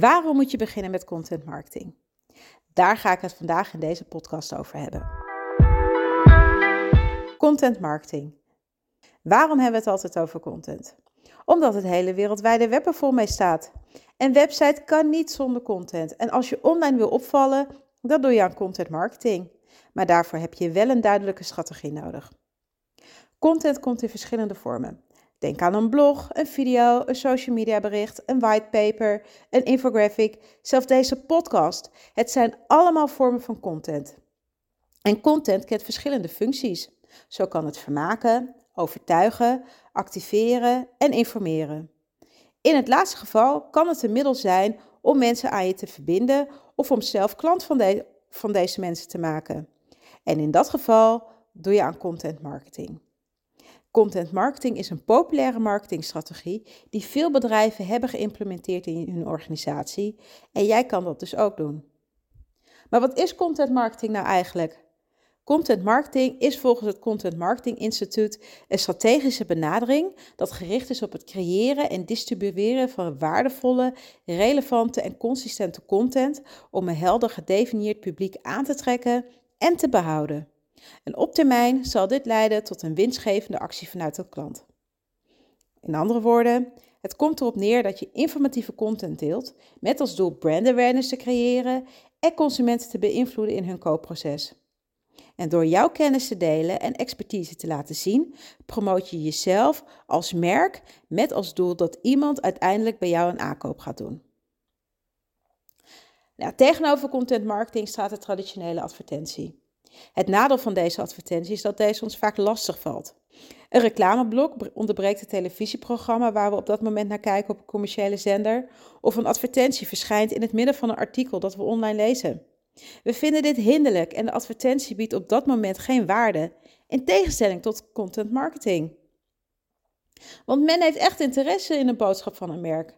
Waarom moet je beginnen met content marketing? Daar ga ik het vandaag in deze podcast over hebben. Content marketing. Waarom hebben we het altijd over content? Omdat het hele wereldwijde web er vol mee staat. Een website kan niet zonder content. En als je online wil opvallen, dan doe je aan content marketing. Maar daarvoor heb je wel een duidelijke strategie nodig. Content komt in verschillende vormen. Denk aan een blog, een video, een social media bericht, een whitepaper, een infographic, zelfs deze podcast. Het zijn allemaal vormen van content. En content kent verschillende functies. Zo kan het vermaken, overtuigen, activeren en informeren. In het laatste geval kan het een middel zijn om mensen aan je te verbinden of om zelf klant van, van deze mensen te maken. En in dat geval doe je aan content marketing. Content marketing is een populaire marketingstrategie die veel bedrijven hebben geïmplementeerd in hun organisatie en jij kan dat dus ook doen. Maar wat is content marketing nou eigenlijk? Content marketing is volgens het Content Marketing Instituut een strategische benadering dat gericht is op het creëren en distribueren van waardevolle, relevante en consistente content om een helder gedefinieerd publiek aan te trekken en te behouden. En op termijn zal dit leiden tot een winstgevende actie vanuit de klant. In andere woorden, het komt erop neer dat je informatieve content deelt met als doel brand awareness te creëren en consumenten te beïnvloeden in hun koopproces. En door jouw kennis te delen en expertise te laten zien, promoot je jezelf als merk met als doel dat iemand uiteindelijk bij jou een aankoop gaat doen. Nou, tegenover content marketing staat de traditionele advertentie. Het nadeel van deze advertentie is dat deze ons vaak lastig valt. Een reclameblok onderbreekt het televisieprogramma waar we op dat moment naar kijken op een commerciële zender, of een advertentie verschijnt in het midden van een artikel dat we online lezen. We vinden dit hinderlijk en de advertentie biedt op dat moment geen waarde, in tegenstelling tot content marketing. Want men heeft echt interesse in de boodschap van een merk.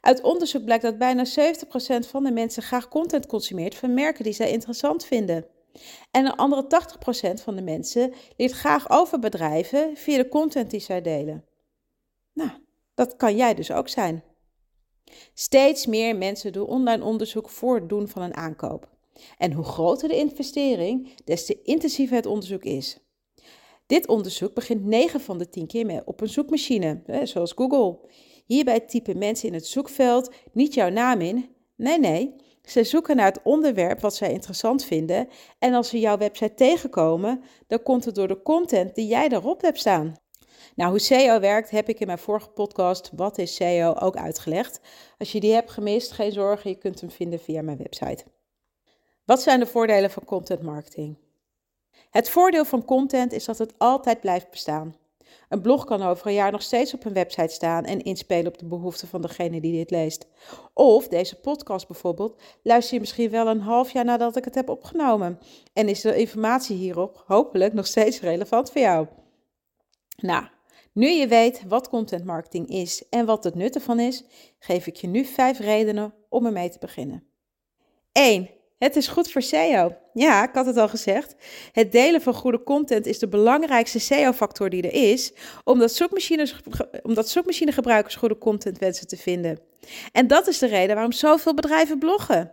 Uit onderzoek blijkt dat bijna 70% van de mensen graag content consumeert van merken die zij interessant vinden. En een andere 80% van de mensen leert graag over bedrijven via de content die zij delen. Nou, dat kan jij dus ook zijn. Steeds meer mensen doen online onderzoek voor het doen van een aankoop. En hoe groter de investering, des te intensiever het onderzoek is. Dit onderzoek begint 9 van de 10 keer mee op een zoekmachine, zoals Google. Hierbij typen mensen in het zoekveld niet jouw naam in. Nee, nee, ze zoeken naar het onderwerp wat zij interessant vinden. En als ze jouw website tegenkomen, dan komt het door de content die jij daarop hebt staan. Nou, hoe SEO werkt heb ik in mijn vorige podcast Wat is SEO ook uitgelegd. Als je die hebt gemist, geen zorgen, je kunt hem vinden via mijn website. Wat zijn de voordelen van content marketing? Het voordeel van content is dat het altijd blijft bestaan. Een blog kan over een jaar nog steeds op een website staan en inspelen op de behoeften van degene die dit leest. Of deze podcast bijvoorbeeld, luister je misschien wel een half jaar nadat ik het heb opgenomen. En is de informatie hierop hopelijk nog steeds relevant voor jou. Nou, nu je weet wat content marketing is en wat het nut ervan is, geef ik je nu vijf redenen om ermee te beginnen. 1. Het is goed voor SEO. Ja, ik had het al gezegd. Het delen van goede content is de belangrijkste SEO-factor die er is, omdat, zoekmachines, omdat zoekmachinegebruikers goede content wensen te vinden. En dat is de reden waarom zoveel bedrijven bloggen.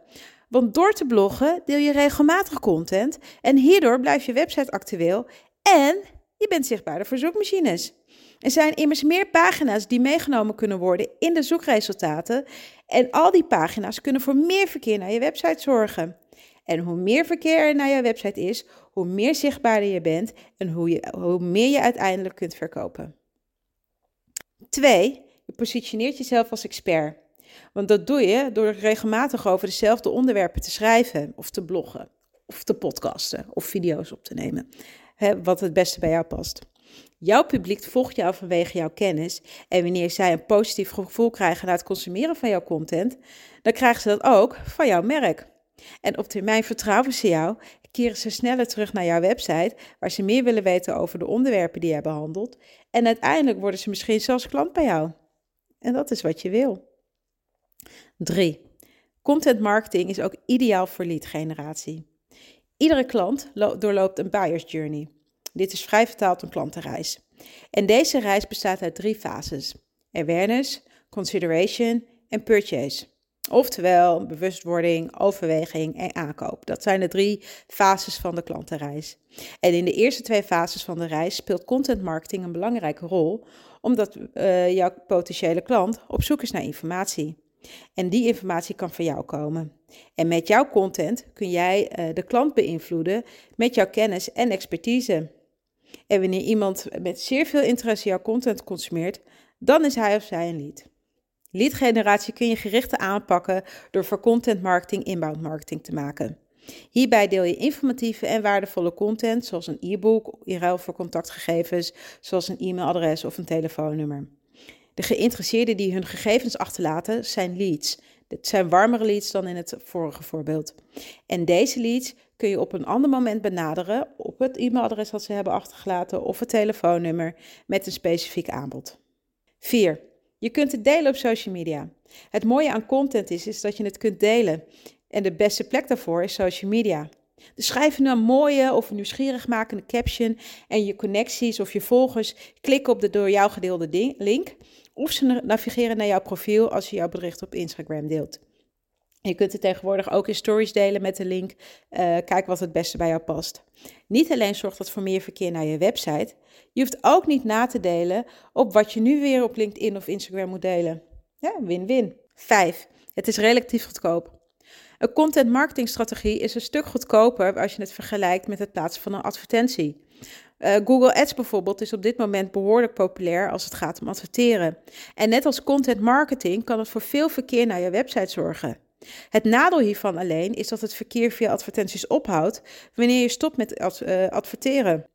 Want door te bloggen deel je regelmatig content en hierdoor blijft je website actueel en je bent zichtbaarder voor zoekmachines. Er zijn immers meer pagina's die meegenomen kunnen worden in de zoekresultaten. En al die pagina's kunnen voor meer verkeer naar je website zorgen. En hoe meer verkeer er naar je website is, hoe meer zichtbaarder je bent en hoe, je, hoe meer je uiteindelijk kunt verkopen. 2. Je positioneert jezelf als expert. Want dat doe je door regelmatig over dezelfde onderwerpen te schrijven of te bloggen of te podcasten of video's op te nemen. Wat het beste bij jou past. Jouw publiek volgt jou vanwege jouw kennis. En wanneer zij een positief gevoel krijgen na het consumeren van jouw content, dan krijgen ze dat ook van jouw merk. En op termijn vertrouwen ze jou, keren ze sneller terug naar jouw website, waar ze meer willen weten over de onderwerpen die jij behandelt. En uiteindelijk worden ze misschien zelfs klant bij jou. En dat is wat je wil. 3. Content marketing is ook ideaal voor lead generatie. Iedere klant doorloopt een buyer's journey. Dit is vrij vertaald een klantenreis. En deze reis bestaat uit drie fases: awareness, consideration en purchase. Oftewel bewustwording, overweging en aankoop. Dat zijn de drie fases van de klantenreis. En in de eerste twee fases van de reis speelt content marketing een belangrijke rol, omdat uh, jouw potentiële klant op zoek is naar informatie. En die informatie kan van jou komen. En met jouw content kun jij uh, de klant beïnvloeden met jouw kennis en expertise. En wanneer iemand met zeer veel interesse jouw content consumeert, dan is hij of zij een lead. Leadgeneratie kun je gerichter aanpakken door voor content marketing inbound marketing te maken. Hierbij deel je informatieve en waardevolle content, zoals een e-book in ruil voor contactgegevens, zoals een e-mailadres of een telefoonnummer. De geïnteresseerden die hun gegevens achterlaten zijn leads. Dit zijn warmere leads dan in het vorige voorbeeld. En deze leads kun je op een ander moment benaderen op het e-mailadres dat ze hebben achtergelaten of het telefoonnummer met een specifiek aanbod. 4. Je kunt het delen op social media. Het mooie aan content is, is dat je het kunt delen. En de beste plek daarvoor is social media. Dus schrijf een mooie of nieuwsgierig makende caption en je connecties of je volgers klikken op de door jou gedeelde link. Of ze navigeren naar jouw profiel als je jouw bericht op Instagram deelt. Je kunt het tegenwoordig ook in stories delen met de link. Uh, kijk wat het beste bij jou past. Niet alleen zorgt dat voor meer verkeer naar je website. Je hoeft ook niet na te delen op wat je nu weer op LinkedIn of Instagram moet delen. Win-win. 5. Het is relatief goedkoop. Een content marketing strategie is een stuk goedkoper als je het vergelijkt met het plaatsen van een advertentie. Uh, Google Ads bijvoorbeeld is op dit moment behoorlijk populair als het gaat om adverteren. En net als content marketing kan het voor veel verkeer naar je website zorgen. Het nadeel hiervan alleen is dat het verkeer via advertenties ophoudt wanneer je stopt met uh, adverteren.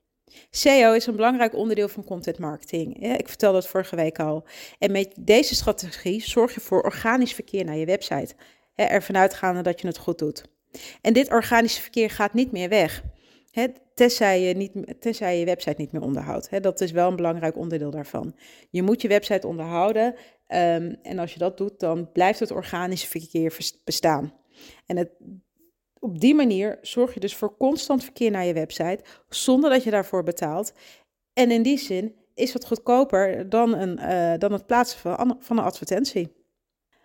SEO is een belangrijk onderdeel van content marketing. ik vertelde het vorige week al. En met deze strategie zorg je voor organisch verkeer naar je website. ervan uitgaande dat je het goed doet. En dit organische verkeer gaat niet meer weg. Tenzij, je niet, je website niet meer onderhoudt. dat is wel een belangrijk onderdeel daarvan. Je moet je website onderhouden. Um, en als je dat doet, dan blijft het organische verkeer bestaan. En het, op die manier zorg je dus voor constant verkeer naar je website, zonder dat je daarvoor betaalt. En in die zin is het goedkoper dan, een, uh, dan het plaatsen van, van een advertentie.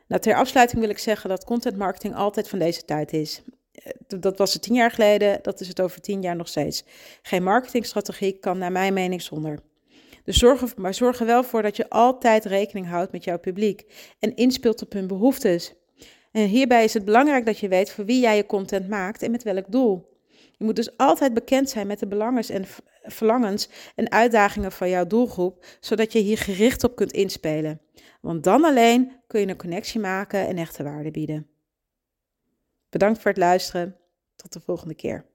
Nou, ter afsluiting wil ik zeggen dat content marketing altijd van deze tijd is. Eh, dat was het tien jaar geleden, dat is het over tien jaar nog steeds. Geen marketingstrategie kan naar mijn mening zonder. Dus zorg, maar zorg er wel voor dat je altijd rekening houdt met jouw publiek en inspeelt op hun behoeftes. En hierbij is het belangrijk dat je weet voor wie jij je content maakt en met welk doel. Je moet dus altijd bekend zijn met de belangens en verlangens en uitdagingen van jouw doelgroep, zodat je hier gericht op kunt inspelen. Want dan alleen kun je een connectie maken en echte waarde bieden. Bedankt voor het luisteren. Tot de volgende keer.